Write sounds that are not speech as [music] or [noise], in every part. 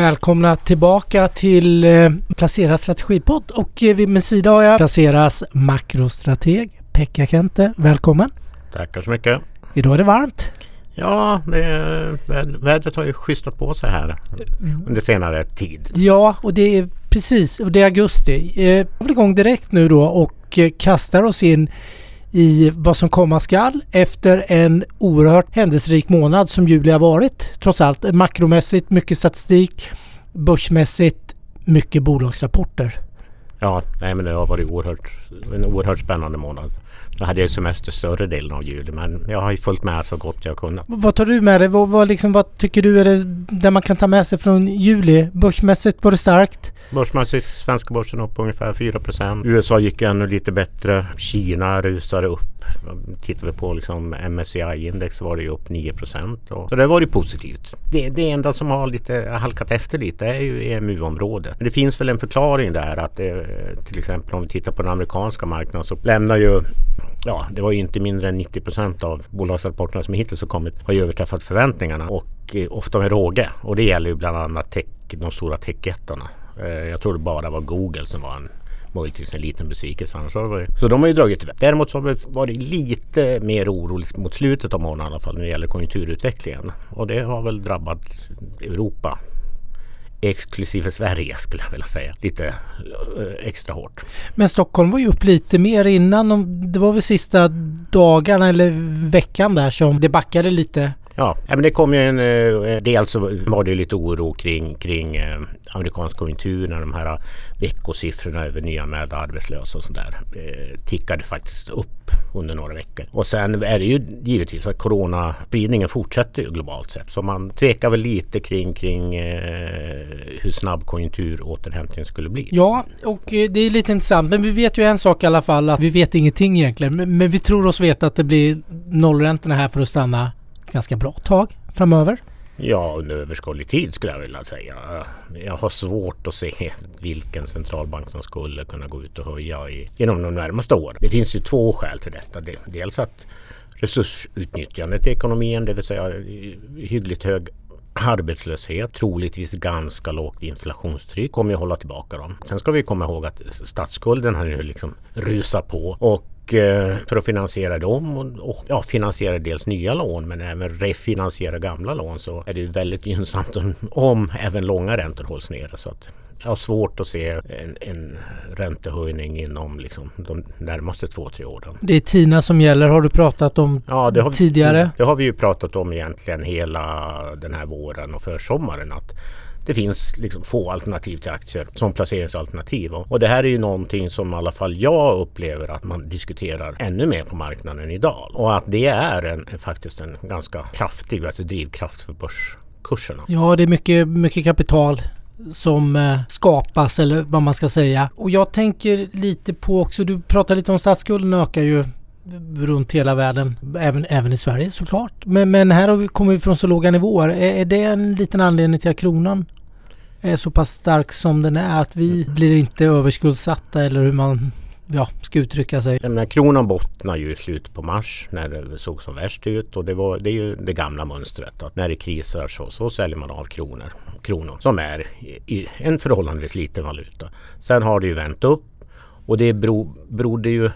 Välkomna tillbaka till eh, Placera strategipodd och eh, vid min sida har jag Placeras makrostrateg Pekka Kente. Välkommen! Tackar så mycket! Idag är det varmt. Ja, det, vädret har ju schystat på sig här under senare tid. Ja, och det är precis, och det är augusti. Eh, vi är igång direkt nu då och eh, kastar oss in i vad som komma skall efter en oerhört händelserik månad som juli har varit. Trots allt makromässigt mycket statistik, börsmässigt mycket bolagsrapporter. Ja, nej men det har varit oerhört, en oerhört spännande månad. Då hade jag semester större delen av juli men jag har ju följt med så gott jag kunnat. Vad tar du med dig? Vad, vad, liksom, vad tycker du är det där man kan ta med sig från juli? Börsmässigt var det starkt? Börsmässigt svenska börsen upp ungefär 4% USA gick ännu lite bättre. Kina rusade upp. Tittar vi på liksom MSCI-index var det ju upp 9 Så det var ju positivt. Det, det enda som har lite halkat efter lite är ju EMU-området. Det finns väl en förklaring där att det, till exempel om vi tittar på den amerikanska marknaden så lämnar ju ja, det var ju inte mindre än 90 procent av bolagsrapporterna som hittills har kommit har ju överträffat förväntningarna och eh, ofta med råge. Och det gäller ju bland annat tech, de stora techjättarna. Eh, jag tror det bara var Google som var en möjligtvis en liten besvikelse. Annars var så de har ju dragit iväg. Däremot så har det varit lite mer oroligt mot slutet av månaden i alla fall när det gäller konjunkturutvecklingen. Och det har väl drabbat Europa exklusive Sverige skulle jag vilja säga. Lite eh, extra hårt. Men Stockholm var ju upp lite mer innan. Det var väl sista dagarna eller veckan där som det backade lite. Ja, men det kom ju en... Eh, eh, dels så var det lite oro kring, kring eh, amerikansk konjunktur när de här veckosiffrorna över nyanmälda arbetslösa och sådär tickade faktiskt upp under några veckor. Och sen är det ju givetvis att coronaspridningen fortsätter ju globalt sett. Så man tvekar väl lite kring, kring hur snabb konjunkturåterhämtningen skulle bli. Ja, och det är lite intressant. Men vi vet ju en sak i alla fall att vi vet ingenting egentligen. Men, men vi tror oss veta att det blir nollräntorna här för att stanna ganska bra tag framöver. Ja, under överskådlig tid skulle jag vilja säga. Jag har svårt att se vilken centralbank som skulle kunna gå ut och höja i, inom de närmaste åren. Det finns ju två skäl till detta. Dels att resursutnyttjandet i ekonomin, det vill säga hyggligt hög arbetslöshet, troligtvis ganska lågt inflationstryck kommer ju hålla tillbaka dem. Sen ska vi komma ihåg att statsskulden har nu liksom rusat på och för att finansiera dem och, och ja, finansiera dels nya lån men även refinansiera gamla lån så är det väldigt gynnsamt om, om även långa räntor hålls nere. Så att jag har svårt att se en, en räntehöjning inom liksom de närmaste två, tre åren. Det är TINA som gäller, har du pratat om ja, det har vi, tidigare? Det har vi ju pratat om egentligen hela den här våren och försommaren. Att det finns liksom få alternativ till aktier som placeringsalternativ. Och det här är ju någonting som i alla fall jag upplever att man diskuterar ännu mer på marknaden idag. Och att det är en, faktiskt en ganska kraftig alltså drivkraft för börskurserna. Ja, det är mycket, mycket kapital som eh, skapas eller vad man ska säga. Och jag tänker lite på också, du pratar lite om statsskulden ökar ju runt hela världen, även, även i Sverige såklart. Men, men här vi, kommer vi från så låga nivåer. Är, är det en liten anledning till att kronan är så pass stark som den är att vi mm. blir inte överskuldsatta eller hur man ja, ska uttrycka sig. Jag menar, kronan bottnar ju i slutet på mars när det såg som värst ut och det, var, det är ju det gamla mönstret att när det krisar så, så säljer man av kronor, kronor som är i en förhållandevis liten valuta. Sen har det ju vänt upp och det bero, berodde ju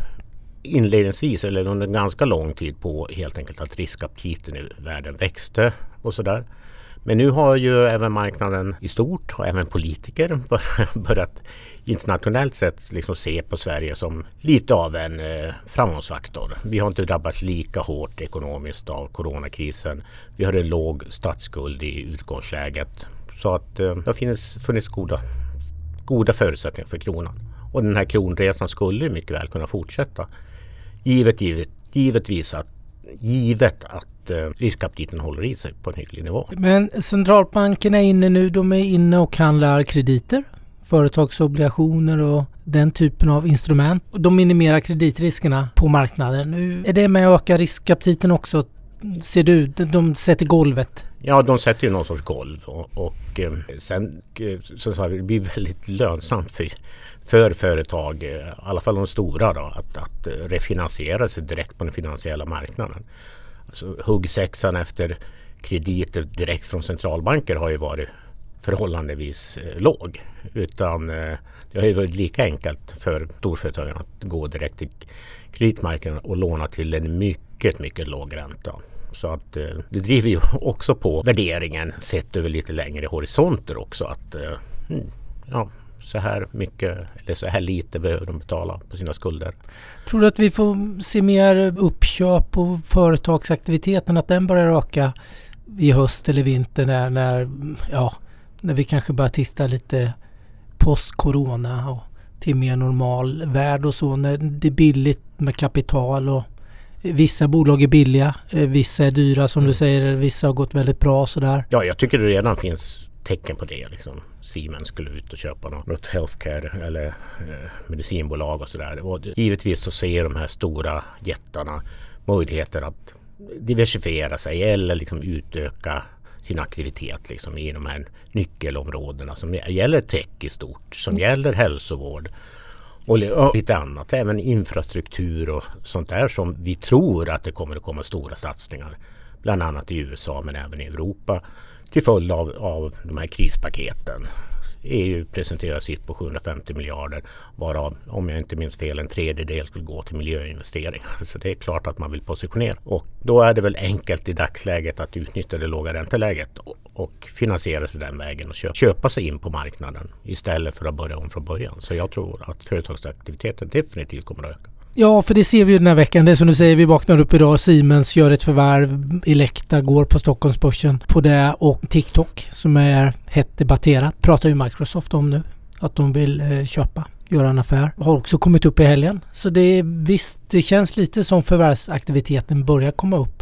inledningsvis eller under ganska lång tid på helt enkelt att riskaptiten i världen växte och sådär. Men nu har ju även marknaden i stort och även politiker [laughs] börjat internationellt sett liksom se på Sverige som lite av en eh, framgångsfaktor. Vi har inte drabbats lika hårt ekonomiskt av coronakrisen. Vi har en låg statsskuld i utgångsläget. Så att eh, det har funnits, funnits goda, goda förutsättningar för kronan. Och den här kronresan skulle mycket väl kunna fortsätta. Givet, givet, givetvis att, givet att eh, riskaptiten håller i sig på en hygglig nivå. Men centralbankerna är inne nu, de är inne och handlar krediter, företagsobligationer och den typen av instrument. De minimerar kreditriskerna på marknaden. Nu är det med att öka riskaptiten också? Ser du, de sätter golvet? Ja, de sätter ju någon sorts golv och, och eh, sen eh, så sa det blir väldigt lönsamt för, för företag, eh, i alla fall de stora, då, att, att eh, refinansiera sig direkt på den finansiella marknaden. Alltså, huggsexan efter krediter direkt från centralbanker har ju varit förhållandevis eh, låg. Utan det har ju varit lika enkelt för storföretagen att gå direkt till kreditmarknaden och låna till en mycket, mycket låg ränta. Så att det driver ju också på värderingen sett över lite längre horisonter också. Att mm, ja, så här mycket eller så här lite behöver de betala på sina skulder. Tror du att vi får se mer uppköp och företagsaktiviteten att den börjar öka i höst eller vinter när, när, ja, när vi kanske börjar titta lite post-corona och till mer normal värld och så när det är billigt med kapital och Vissa bolag är billiga, eh, vissa är dyra som du mm. säger, vissa har gått väldigt bra sådär. Ja, jag tycker det redan finns tecken på det. Liksom. Siemens skulle ut och köpa något, healthcare eller eh, medicinbolag och sådär. givetvis så ser de här stora jättarna möjligheter att diversifiera sig eller liksom utöka sin aktivitet liksom, i de här nyckelområdena som gäller tech i stort, som mm. gäller hälsovård och lite annat. Även infrastruktur och sånt där som vi tror att det kommer att komma stora satsningar. Bland annat i USA men även i Europa till följd av, av de här krispaketen. EU presenterar sitt på 750 miljarder varav, om jag inte minns fel, en tredjedel skulle gå till miljöinvesteringar. [laughs] Så det är klart att man vill positionera. Och då är det väl enkelt i dagsläget att utnyttja det låga ränteläget och, och finansiera sig den vägen och köpa, köpa sig in på marknaden istället för att börja om från början. Så jag tror att företagsaktiviteten definitivt kommer att öka. Ja, för det ser vi ju den här veckan. Det är som du säger, vi vaknar upp idag. Siemens gör ett förvärv. Elekta går på Stockholmsbörsen på det och TikTok som är hett debatterat pratar ju Microsoft om nu. Att de vill eh, köpa, göra en affär. Har också kommit upp i helgen. Så det är visst, det känns lite som förvärvsaktiviteten börjar komma upp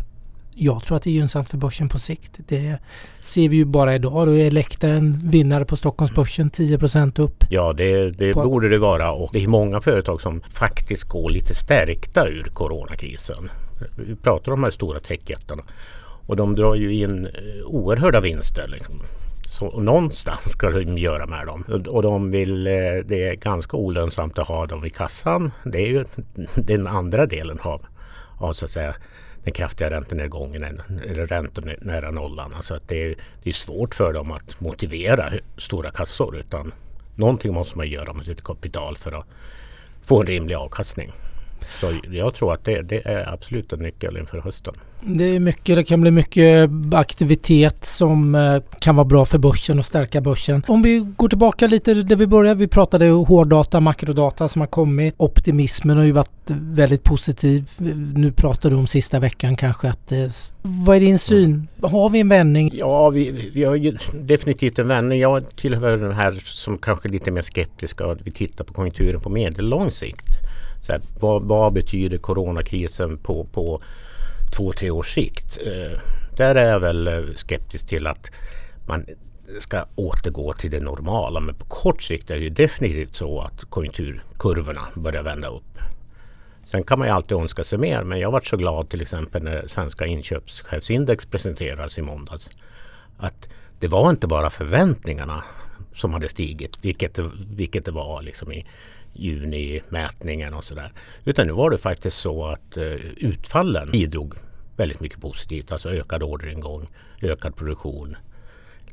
jag tror att det är gynnsamt för börsen på sikt. Det ser vi ju bara idag. Då är Elekta en vinnare på Stockholmsbörsen, 10% upp. Ja, det, det på... borde det vara och det är många företag som faktiskt går lite stärkta ur coronakrisen. Vi pratar om de här stora techjättarna och de drar ju in eh, oerhörda vinster. Liksom. Så någonstans [laughs] ska de göra med dem. Och de vill, eh, det är ganska olönsamt att ha dem i kassan. Det är ju den andra delen av, av så att säga den kraftiga räntenedgången eller räntor nära nollan. Alltså att det, är, det är svårt för dem att motivera stora kassor utan någonting måste man göra med sitt kapital för att få en rimlig avkastning. Så jag tror att det, det, är absolut en nyckel inför hösten. Det är mycket, det kan bli mycket aktivitet som eh, kan vara bra för börsen och stärka börsen. Om vi går tillbaka lite där vi började. Vi pratade hårddata, makrodata som har kommit. Optimismen har ju varit väldigt positiv. Nu pratar du om sista veckan kanske att vad är din syn? Har vi en vändning? Ja, vi, vi har definitivt en vändning. Jag tillhör den här som kanske är lite mer skeptiska. Vi tittar på konjunkturen på medellång sikt. Så här, vad, vad, betyder coronakrisen på, på två, tre års sikt? Eh, där är jag väl eh, skeptisk till att man ska återgå till det normala. Men på kort sikt är det ju definitivt så att konjunkturkurvorna börjar vända upp. Sen kan man ju alltid önska sig mer. Men jag varit så glad till exempel när svenska inköpschefsindex presenterades i måndags. Att det var inte bara förväntningarna som hade stigit, vilket, vilket det var liksom i junimätningen och sådär. Utan nu var det faktiskt så att eh, utfallen bidrog väldigt mycket positivt. Alltså ökad orderingång, ökad produktion,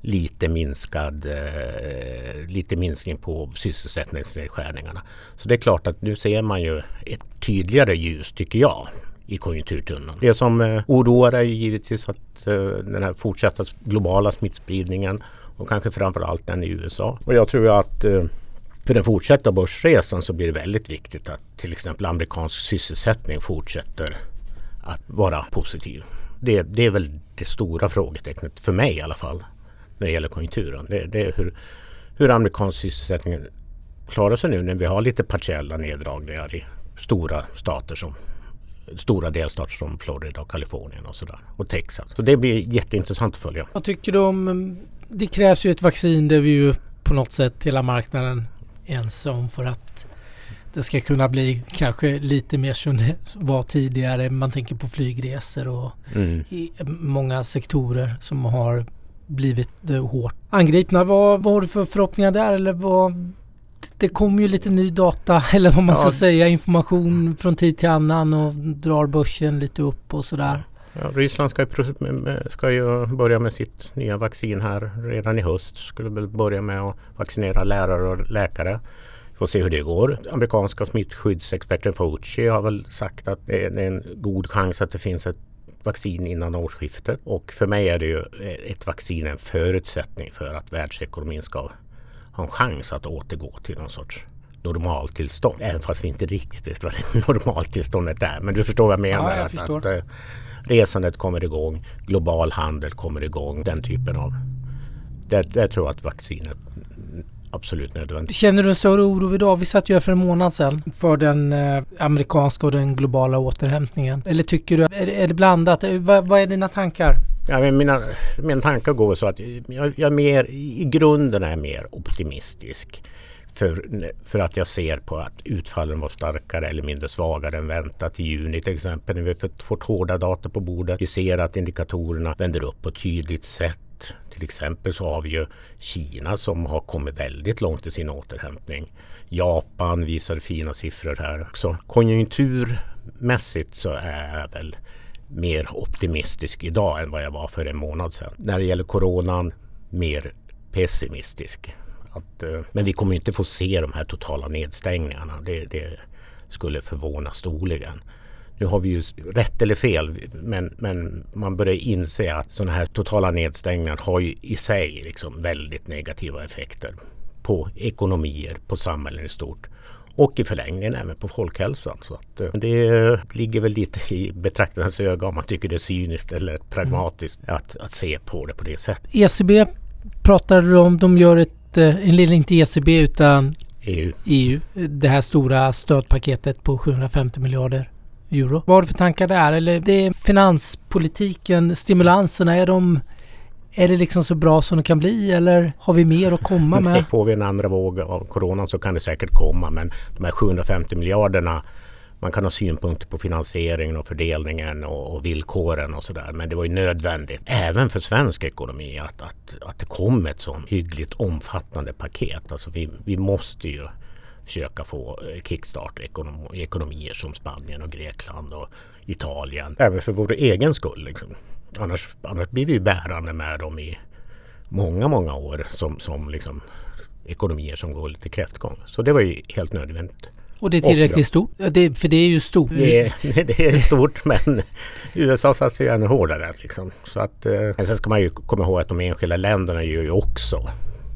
lite minskad eh, lite minskning på sysselsättningsnedskärningarna. Så det är klart att nu ser man ju ett tydligare ljus tycker jag i konjunkturtunneln. Det som eh, oroar är givetvis att eh, den här fortsatta globala smittspridningen och kanske framförallt den i USA. Och jag tror att eh, för den fortsatta börsresan så blir det väldigt viktigt att till exempel amerikansk sysselsättning fortsätter att vara positiv. Det, det är väl det stora frågetecknet för mig i alla fall när det gäller konjunkturen. Det, det är hur, hur amerikansk sysselsättning klarar sig nu när vi har lite partiella neddragningar i stora stater som stora delstater som Florida och Kalifornien och sådär. Och Texas. Så det blir jätteintressant att följa. Vad tycker du om... Det krävs ju ett vaccin där vi ju på något sätt hela marknaden ense om för att det ska kunna bli kanske lite mer som det var tidigare. Man tänker på flygresor och mm. många sektorer som har blivit eh, hårt angripna. Vad, vad har du för förhoppningar där? Eller vad, det kommer ju lite ny data [laughs] eller vad man ja. ska säga, information från tid till annan och drar börsen lite upp och sådär. Ja, Ryssland ska ju, ska ju börja med sitt nya vaccin här redan i höst. Skulle väl börja med att vaccinera lärare och läkare. Får se hur det går. Amerikanska smittskyddsexperten Fauci har väl sagt att det är en god chans att det finns ett vaccin innan årsskiftet. Och för mig är det ju ett vaccin en förutsättning för att världsekonomin ska ha en chans att återgå till någon sorts normaltillstånd. Även fast vi inte riktigt vet vad [laughs] normaltillståndet är. Men du förstår vad jag menar. Ja, jag att, att, äh, resandet kommer igång, global handel kommer igång, den typen av... Där, där tror jag att vaccinet absolut nödvändigt. Känner du en större oro idag? Vi satt ju här för en månad sedan för den eh, amerikanska och den globala återhämtningen. Eller tycker du, är, är det blandat? Eh, vad, är dina tankar? Ja, men mina, mina tankar går så att jag, jag mer, i grunden är mer optimistisk. För, för att jag ser på att utfallen var starkare eller mindre svagare än väntat i juni till exempel. När vi fått hårda data på bordet. Vi ser att indikatorerna vänder upp på ett tydligt sätt. Till exempel så har vi ju Kina som har kommit väldigt långt i sin återhämtning. Japan visar fina siffror här också. Konjunkturmässigt så är jag väl mer optimistisk idag än vad jag var för en månad sedan. När det gäller coronan mer pessimistisk. Att, eh, men vi kommer inte få se de här totala nedstängningarna. Det, det skulle förvåna storligen. Nu har vi ju rätt eller fel, men, men man börjar inse att sådana här totala nedstängningar har ju i sig liksom väldigt negativa effekter på ekonomier, på samhällen i stort och i förlängningen även på folkhälsan. Så att, eh, det ligger väl lite i betraktarens öga om man tycker det är cyniskt eller pragmatiskt mm. att, att se på det på det sättet. ECB pratar du om, de gör ett, eh, en lilla, inte ECB utan EU. EU. Det här stora stödpaketet på 750 miljarder euro. Vad har du för tankar där? Eller det är finanspolitiken, stimulanserna, är de är det liksom så bra som det kan bli eller har vi mer att komma [laughs] med? Får vi en andra våg av coronan så kan det säkert komma men de här 750 miljarderna man kan ha synpunkter på finansieringen och fördelningen och, och villkoren och sådär. Men det var ju nödvändigt även för svensk ekonomi att, att, att det kom ett sånt hyggligt omfattande paket. Alltså vi, vi måste ju försöka få eh, kickstart i ekonomier som Spanien och Grekland och Italien. Även för vår egen skull. Liksom. Annars, annars blir vi ju bärande med dem i många, många år som, som liksom ekonomier som går lite kräftgång. Så det var ju helt nödvändigt. Och det är tillräckligt stort? Det, för det är ju stort. Det, [laughs] det är stort men USA satsar ju ännu hårdare. Liksom. Så att, eh, men sen ska man ju komma ihåg att de enskilda länderna gör ju också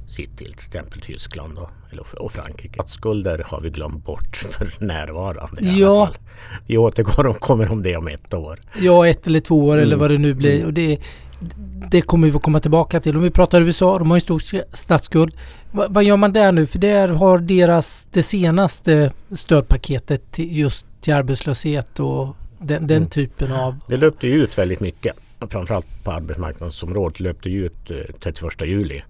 sitt till, till exempel Tyskland och, eller, och Frankrike. Statsskulder har vi glömt bort [laughs] för närvarande i ja. alla fall. Vi återgår och kommer om det om ett år. Ja, ett eller två år mm. eller vad det nu blir. Mm. Och det, det kommer vi att komma tillbaka till. Om vi pratar USA, de har ju stor statsskuld. Va, vad gör man där nu? För där har deras det senaste stödpaketet till, just till arbetslöshet och den, den mm. typen av... Det löpte ju ut väldigt mycket. Framförallt på arbetsmarknadsområdet löpte ju ut 31 eh, juli.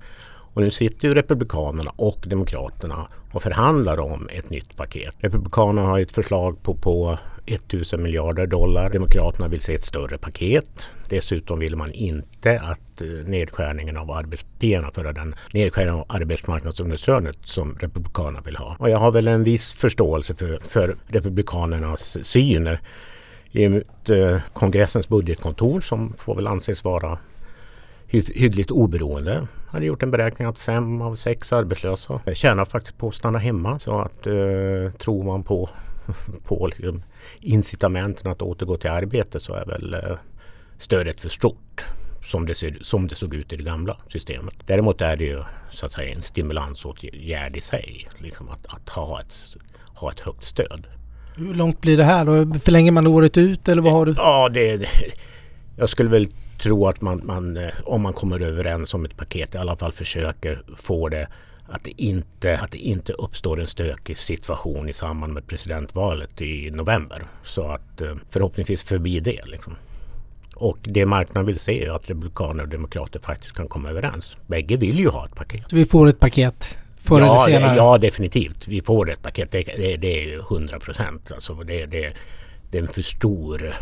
Och nu sitter ju Republikanerna och Demokraterna och förhandlar om ett nytt paket. Republikanerna har ett förslag på, på 1000 miljarder dollar. Demokraterna vill se ett större paket. Dessutom vill man inte att eh, nedskärningen av arbets genomföra den nedskärning av arbetsmarknadsunderstödet som Republikanerna vill ha. Och jag har väl en viss förståelse för, för Republikanernas syn. I eh, kongressens budgetkontor som får väl anses vara hyggligt oberoende. Hade gjort en beräkning att fem av sex arbetslösa tjänar faktiskt på att stanna hemma. Så att eh, tror man på, [laughs] på liksom incitamenten att återgå till arbete så är väl eh, stödet för stort som det, ser, som det såg ut i det gamla systemet. Däremot är det ju så att säga en stimulansåtgärd i sig. Liksom att, att ha, ett, ha ett högt stöd. Hur långt blir det här då? Förlänger man året ut eller vad har du? Ja, det, jag skulle väl tro att man, man, eh, om man kommer överens om ett paket, i alla fall försöker få det att det, inte, att det inte uppstår en stökig situation i samband med presidentvalet i november. Så att eh, förhoppningsvis förbi det. Liksom. Och det marknaden vill se är att republikaner och demokrater faktiskt kan komma överens. Bägge vill ju ha ett paket. Så vi får ett paket? Förr ja, eller senare? ja, definitivt. Vi får ett paket. Det, det, det är ju 100 procent. Alltså det, det, det är en för stor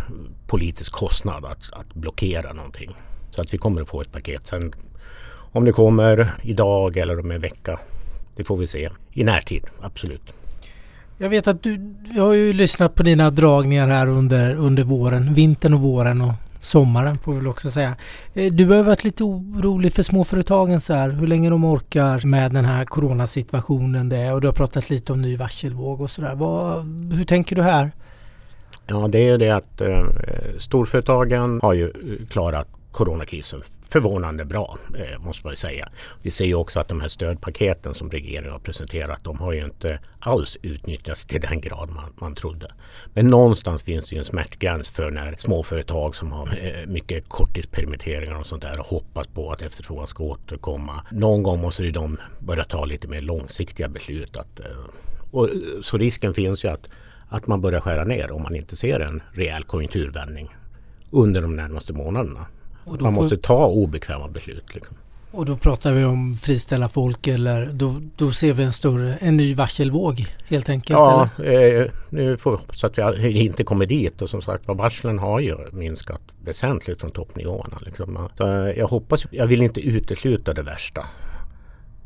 politisk kostnad att, att blockera någonting. Så att vi kommer att få ett paket. Sen om det kommer idag eller om en vecka, det får vi se. I närtid, absolut. Jag vet att du, jag har ju lyssnat på dina dragningar här under, under våren, vintern och våren och sommaren får vi väl också säga. Eh, du har varit lite orolig för småföretagen så här, hur länge de orkar med den här coronasituationen det är och du har pratat lite om ny varselvåg och sådär. Hur tänker du här? Ja det är det att eh, storföretagen har ju klarat coronakrisen förvånande bra eh, måste man säga. Vi ser ju också att de här stödpaketen som regeringen har presenterat de har ju inte alls utnyttjats till den grad man, man trodde. Men någonstans finns det ju en smärtgräns för när småföretag som har eh, mycket korttidspermitteringar och sånt där och hoppas på att efterfrågan ska återkomma. Någon gång måste ju de börja ta lite mer långsiktiga beslut. Att, eh, och, eh, så risken finns ju att, att man börjar skära ner om man inte ser en rejäl konjunkturvändning under de närmaste månaderna. Man får... måste ta obekväma beslut. Liksom. Och då pratar vi om friställa folk eller då, då ser vi en större, en ny varselvåg helt enkelt? Ja, eh, nu får vi hoppas att vi inte kommer dit och som sagt varslen har ju minskat väsentligt från toppnivåerna. Liksom. Så jag hoppas, jag vill inte utesluta det värsta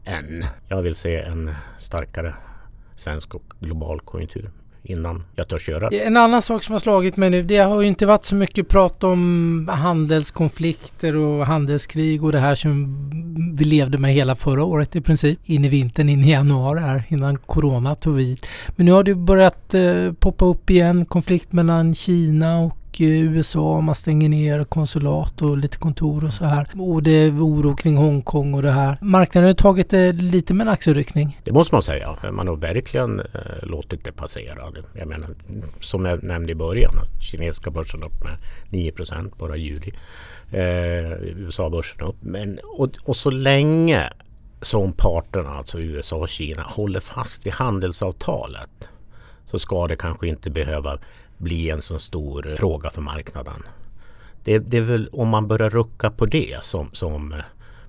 än. Jag vill se en starkare svensk och global konjunktur innan jag törs göra det. En annan sak som har slagit mig nu, det har ju inte varit så mycket prat om handelskonflikter och handelskrig och det här som vi levde med hela förra året i princip. In i vintern, in i januari här innan Corona tog vid. Men nu har det börjat eh, poppa upp igen konflikt mellan Kina och och USA. Man stänger ner konsulat och lite kontor och så här. Och det är oro kring Hongkong och det här. Marknaden har tagit det lite med en axelryckning. Det måste man säga. Man har verkligen eh, låtit det passera. Jag menar, som jag nämnde i början, att kinesiska börsen upp med 9 bara i juli. Eh, USA-börsen upp. Men, och, och så länge som parterna, alltså USA och Kina, håller fast vid handelsavtalet så ska det kanske inte behöva bli en så stor fråga för marknaden. Det, det, är väl om man börjar rucka på det som, som eh,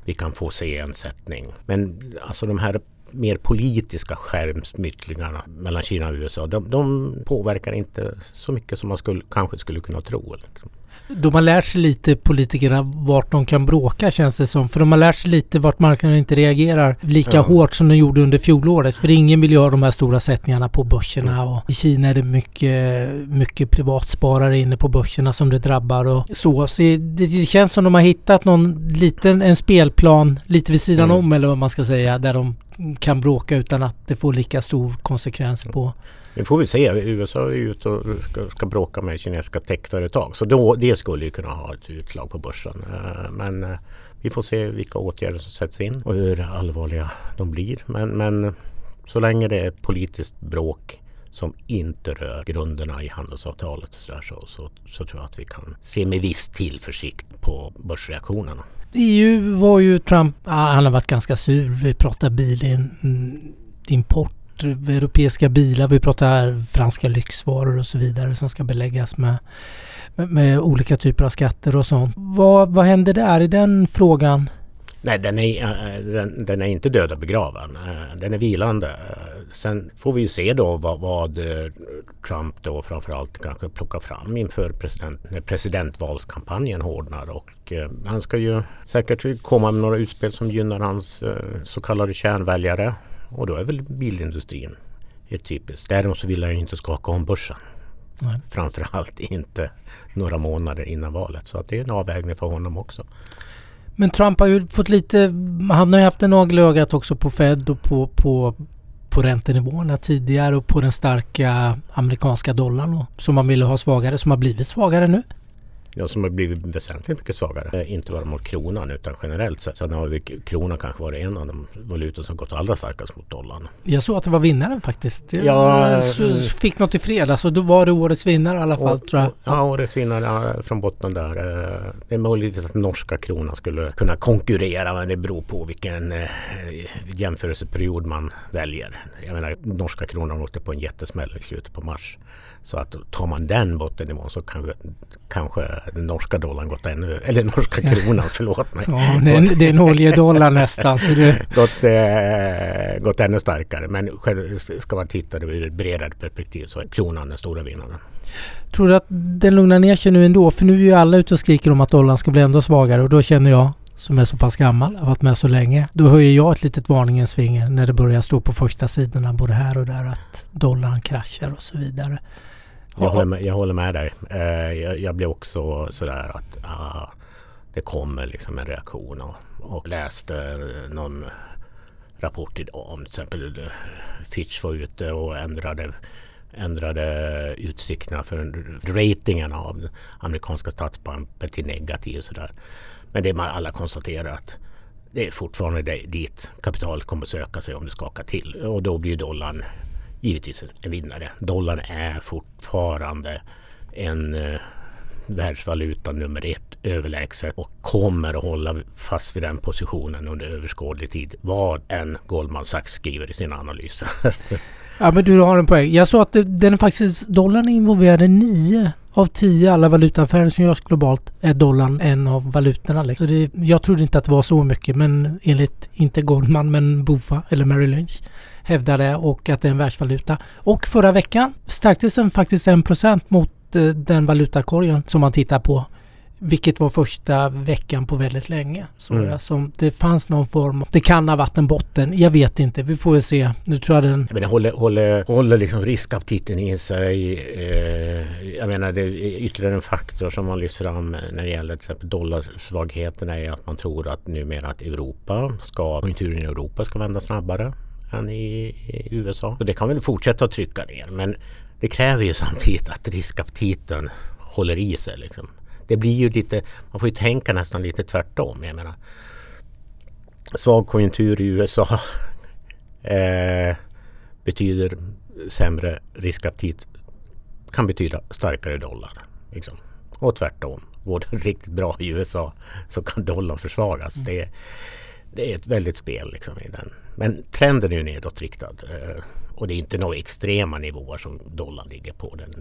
vi kan få se en sättning. Men alltså de här mer politiska skärmsmyttlingarna mellan Kina och USA de, de påverkar inte så mycket som man skulle, kanske skulle kunna tro. Liksom de har lärt sig lite politikerna vart de kan bråka känns det som. För de har lärt sig lite vart marknaden inte reagerar lika ja. hårt som de gjorde under fjolåret. För ingen vill ju ha de här stora sättningarna på börserna. Och I Kina är det mycket, mycket privatsparare inne på börserna som det drabbar och så. så det, det känns som de har hittat någon liten en spelplan lite vid sidan mm. om eller vad man ska säga. Där de kan bråka utan att det får lika stor konsekvens på det får vi se. USA är ute och ska, ska bråka med kinesiska techföretag. Så då, det skulle ju kunna ha ett utslag på börsen. Eh, men eh, vi får se vilka åtgärder som sätts in och hur allvarliga de blir. Men, men så länge det är politiskt bråk som inte rör grunderna i handelsavtalet så, så, så, så, tror jag att vi kan se med viss tillförsikt på börsreaktionerna. EU var ju Trump, ah, han har varit ganska sur. Vi pratar bilimport eh, europeiska bilar. Vi pratar franska lyxvaror och så vidare som ska beläggas med, med, med olika typer av skatter och sånt. Vad, vad händer där i den frågan? Nej, den är, eh, den, den är inte död och begraven. Eh, den är vilande. Eh, sen får vi ju se då vad, vad Trump då framförallt kanske plockar fram inför president, när presidentvalskampanjen hårdnar. Och eh, han ska ju säkert komma med några utspel som gynnar hans eh, så kallade kärnväljare. Och då är väl bilindustrin ett typiskt. Däremot så vill jag inte skaka om börsen. Nej. Framförallt inte några månader innan valet. Så att det är en avvägning för honom också. Men Trump har ju fått lite, han har ju haft en nagel ögat också på Fed och på, på, på räntenivåerna tidigare och på den starka amerikanska dollarn som man ville ha svagare, som har blivit svagare nu. Ja, som har blivit väsentligt mycket svagare. Eh, inte bara mot kronan utan generellt sett. Sen har vi kronan kanske varit en av de valutor som gått allra starkast mot dollarn. Jag såg att det var vinnaren faktiskt. Jag ja, fick något i fredags och då var det årets vinnare i alla fall och, tror jag. Ja, årets vinnare från botten där. Eh, det är möjligt att norska kronan skulle kunna konkurrera men det beror på vilken eh, jämförelseperiod man väljer. Jag menar norska kronan åkte på en jättesmäll i slutet på mars. Så att tar man den bottennivån så kanske, kanske den norska dollarn gått ännu, eller norska kronan, förlåt mig. Ja, det, är, det är en oljedollar nästan. Så det... [laughs] gått, eh, gått ännu starkare. Men ska man titta ur ett bredare perspektiv så är kronan den stora vinnaren. Tror du att den lugnar ner sig nu ändå? För nu är ju alla ute och skriker om att dollarn ska bli ändå svagare och då känner jag som är så pass gammal, har varit med så länge. Då höjer jag ett litet varningens finger när det börjar stå på första sidorna både här och där att dollarn kraschar och så vidare. Jag, håller med, jag håller med dig. Eh, jag, jag blev också sådär att ah, det kommer liksom en reaktion och, och läste någon rapport idag om till exempel eh, Fitch var ute och ändrade ändrade utsikterna för ratingen av amerikanska statsbanker till negativ och sådär. Men det man alla konstaterar att det är fortfarande dit kapitalet kommer söka sig om det skakar till och då blir dollarn givetvis en vinnare. Dollarn är fortfarande en eh, världsvaluta nummer ett överlägset och kommer att hålla fast vid den positionen under överskådlig tid. Vad än Goldman Sachs skriver i sina analyser. [laughs] ja men du har en poäng. Jag sa att den är faktiskt, dollarn är involverad i nio av tio alla valutaaffärer som görs globalt är dollarn en av valutorna. Liksom. Så det, jag trodde inte att det var så mycket men enligt, inte Goldman men Bofa eller Merrill Lynch hävdar det och att det är en världsvaluta. Och förra veckan stärktes den faktiskt en procent mot eh, den valutakorgen som man tittar på. Vilket var första veckan på väldigt länge. Så mm. som det fanns någon form Det kan ha varit en botten. Jag vet inte. Vi får väl se. Nu tror jag den... Jag menar, håller, håller, håller liksom riskaptiten i sig. Eh, jag menar det är ytterligare en faktor som man lyfter fram när det gäller till exempel dollarsvagheten är att man tror att numera att Europa ska, konjunkturen i Europa ska vända snabbare än i, i USA. Så det kan väl fortsätta att trycka ner. Men det kräver ju samtidigt att riskaptiten håller i sig. Liksom. Det blir ju lite, man får ju tänka nästan lite tvärtom. Jag menar, svag konjunktur i USA [laughs] eh, betyder sämre riskaptit kan betyda starkare dollar. Liksom. Och tvärtom. Går det [laughs] riktigt bra i USA så kan dollarn försvagas. Mm. Det, det är ett väldigt spel liksom i den. Men trenden är ju nedåtriktad. Eh, och det är inte några extrema nivåer som dollarn ligger på. Den,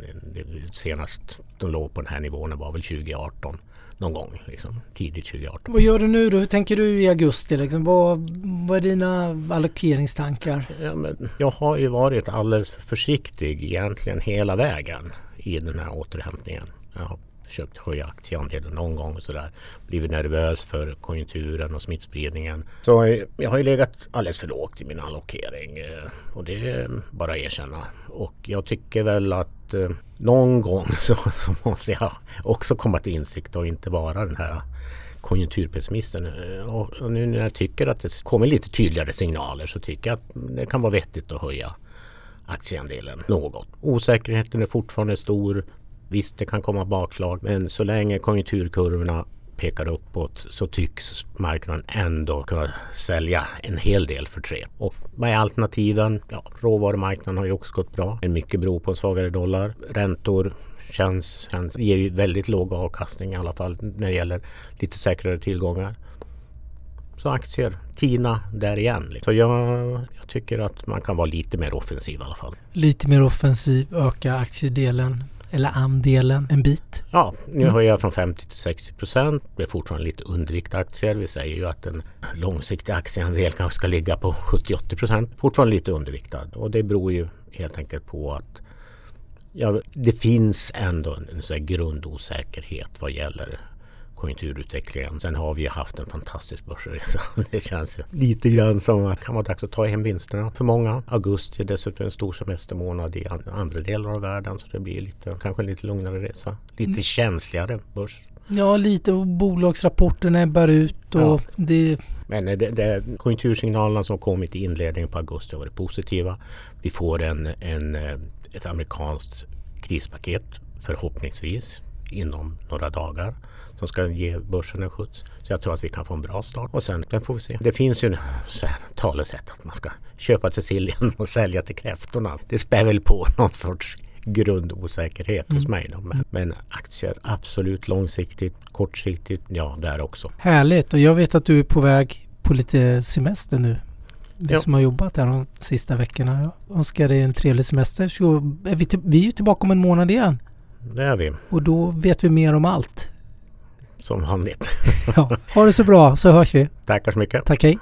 senast de låg på den här nivån var väl 2018 någon gång. Liksom, tidigt 2018. Vad gör du nu då? Hur tänker du i augusti? Liksom? Vad, vad är dina allokeringstankar? Ja, men jag har ju varit alldeles försiktig egentligen hela vägen i den här återhämtningen. Jag har försökt höja aktieandelen någon gång och sådär. Blivit nervös för konjunkturen och smittspridningen. Så jag har ju legat alldeles för lågt i min allokering eh, och det är bara att erkänna. Och jag tycker väl att eh, någon gång [laughs] så, så måste jag också komma till insikt och inte vara den här konjunkturpessimisten. Eh, och nu när jag tycker att det kommer lite tydligare signaler så tycker jag att det kan vara vettigt att höja aktieandelen något. Osäkerheten är fortfarande stor. Visst, det kan komma bakslag, men så länge konjunkturkurvorna pekar uppåt så tycks marknaden ändå kunna sälja en hel del för tre. Och vad är alternativen? Ja, råvarumarknaden har ju också gått bra. En mycket beror på en svagare dollar. Räntor känns, känns, ger ju väldigt låg avkastning i alla fall när det gäller lite säkrare tillgångar. Så aktier, TINA där igen. Så jag, jag, tycker att man kan vara lite mer offensiv i alla fall. Lite mer offensiv, öka aktiedelen eller andelen en bit? Ja, nu höjer jag från 50 till 60 procent. Det är fortfarande lite undervikt aktier. Vi säger ju att en långsiktig aktieandel kanske ska ligga på 70-80 procent. Fortfarande lite underviktad och det beror ju helt enkelt på att ja, det finns ändå en, en grundosäkerhet vad gäller konjunkturutvecklingen. Sen har vi ju haft en fantastisk börsresa. [laughs] Det känns ju lite grann som att det kan vara dags att ta hem vinsterna för många. Augusti är dessutom en stor semestermånad i andra delar av världen så det blir lite, kanske en lite lugnare resa. Lite mm. känsligare börs. Ja, lite och bolagsrapporterna ebbar ut och ja. det men det, det, konjunktursignalerna som kommit i inledningen på augusti har varit positiva. Vi får en, en, ett amerikanskt krispaket förhoppningsvis inom några dagar som ska ge börsen en skjuts. Så jag tror att vi kan få en bra start och sen får vi se. Det finns ju [laughs] så här, talesätt att man ska köpa till sillen och sälja till kräftorna. Det spär väl på [laughs] någon sorts grundosäkerhet mm. hos mig. Då. Men, men, aktier absolut långsiktigt, kortsiktigt, ja där också. Härligt och jag vet att du är på väg på lite semester nu. Vi ja. som har jobbat här de sista veckorna. Jag önskar dig en trevlig semester. Så är vi, vi är tillbaka om en månad igen. Det är vi. Och då vet vi mer om allt som vanligt. ja, ha det så bra så hörs vi. Tackar så mycket. Tack hej.